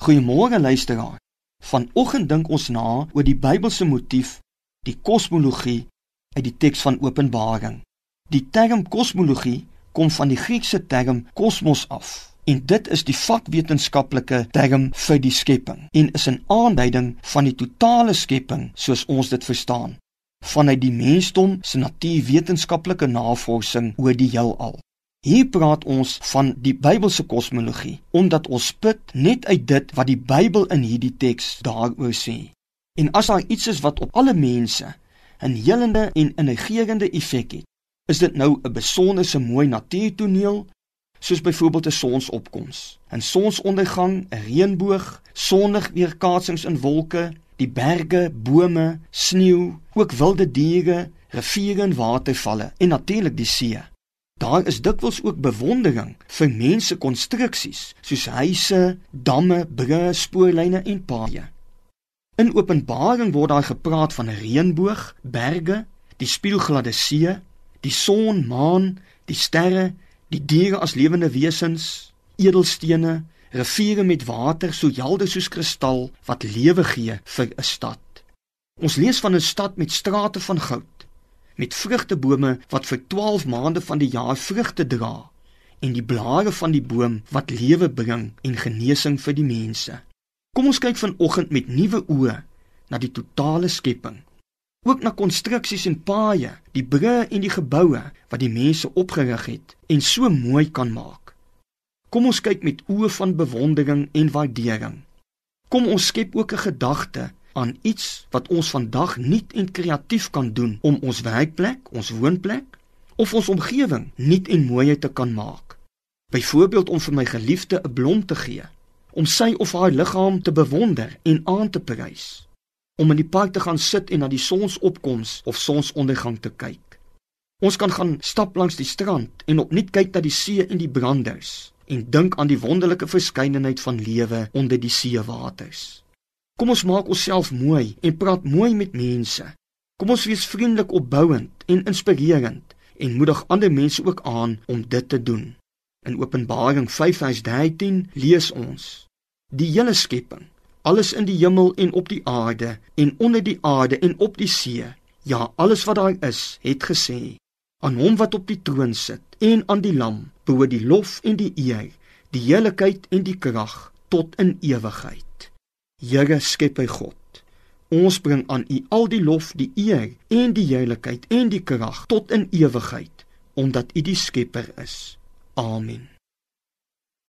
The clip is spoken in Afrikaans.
Goeiemôre luisteraar. Vanoggend dink ons na oor die Bybelse motief, die kosmologie uit die teks van Openbaring. Die term kosmologie kom van die Griekse term kosmos af en dit is die vakwetenskaplike term vir die skepping en is 'n aanduiding van die totale skepping soos ons dit verstaan vanuit die mensdom se natuurwetenskaplike navorsing oor die heelal. Hier praat ons van die Bybelse kosmologie omdat ons put net uit dit wat die Bybel in hierdie teks daaroor sê. En as daar iets is wat op alle mense 'n helende en innigerende effek het, is dit nou 'n besonderse mooi natuurtoneel soos byvoorbeeld 'n sonsopkoms, 'n sonsondergang, 'n reënboog, sonligweerkaatsings in wolke, die berge, bome, sneeu, ook wilde diere, riviere en watervalle en natuurlik die see. Daar is dikwels ook bewondering vir mense konstruksies soos huise, damme, brûe, spoorlyne en paaie. In Openbaring word daar gepraat van 'n reënboog, berge, die spieelgladde see, die son, maan, die sterre, die diere as lewende wesens, edelstene, riviere met water so helder soos kristal wat lewe gee vir 'n stad. Ons lees van 'n stad met strate van goud met vrugtebome wat vir 12 maande van die jaar vrugte dra en die blare van die boom wat lewe bring en genesing vir die mense. Kom ons kyk vanoggend met nuwe oë na die totale skepping. Ook na konstruksies en paaie, die brûe en die geboue wat die mense opgerig het en so mooi kan maak. Kom ons kyk met oë van bewondering en waardering. Kom ons skep ook 'n gedagte aan iets wat ons vandag nuut en kreatief kan doen om ons werkplek, ons woonplek of ons omgewing nuut en mooier te kan maak. Byvoorbeeld om vir my geliefde 'n blom te gee, om sy of haar liggaam te bewonder en aan te prys, om in die park te gaan sit en na die sonsopkoms of sonsondergang te kyk. Ons kan gaan stap langs die strand en opnuut kyk na die see en die branders en dink aan die wonderlike verskeidenheid van lewe onder die seewaters. Kom ons maak onsself mooi en praat mooi met mense. Kom ons wees vriendelik, opbouend en inspirerend en moedig ander mense ook aan om dit te doen. In Openbaring 5:13 lees ons: Die hele skepping, alles in die hemel en op die aarde en onder die aarde en op die see, ja, alles wat daar is, het gesê: Aan hom wat op die troon sit en aan die Lam behoort die lof en die eer, die heiligheid en die krag tot in ewigheid. Here skep hy God. Ons bring aan U al die lof, die eer en die heiligheid en die krag tot in ewigheid omdat U die skepper is. Amen.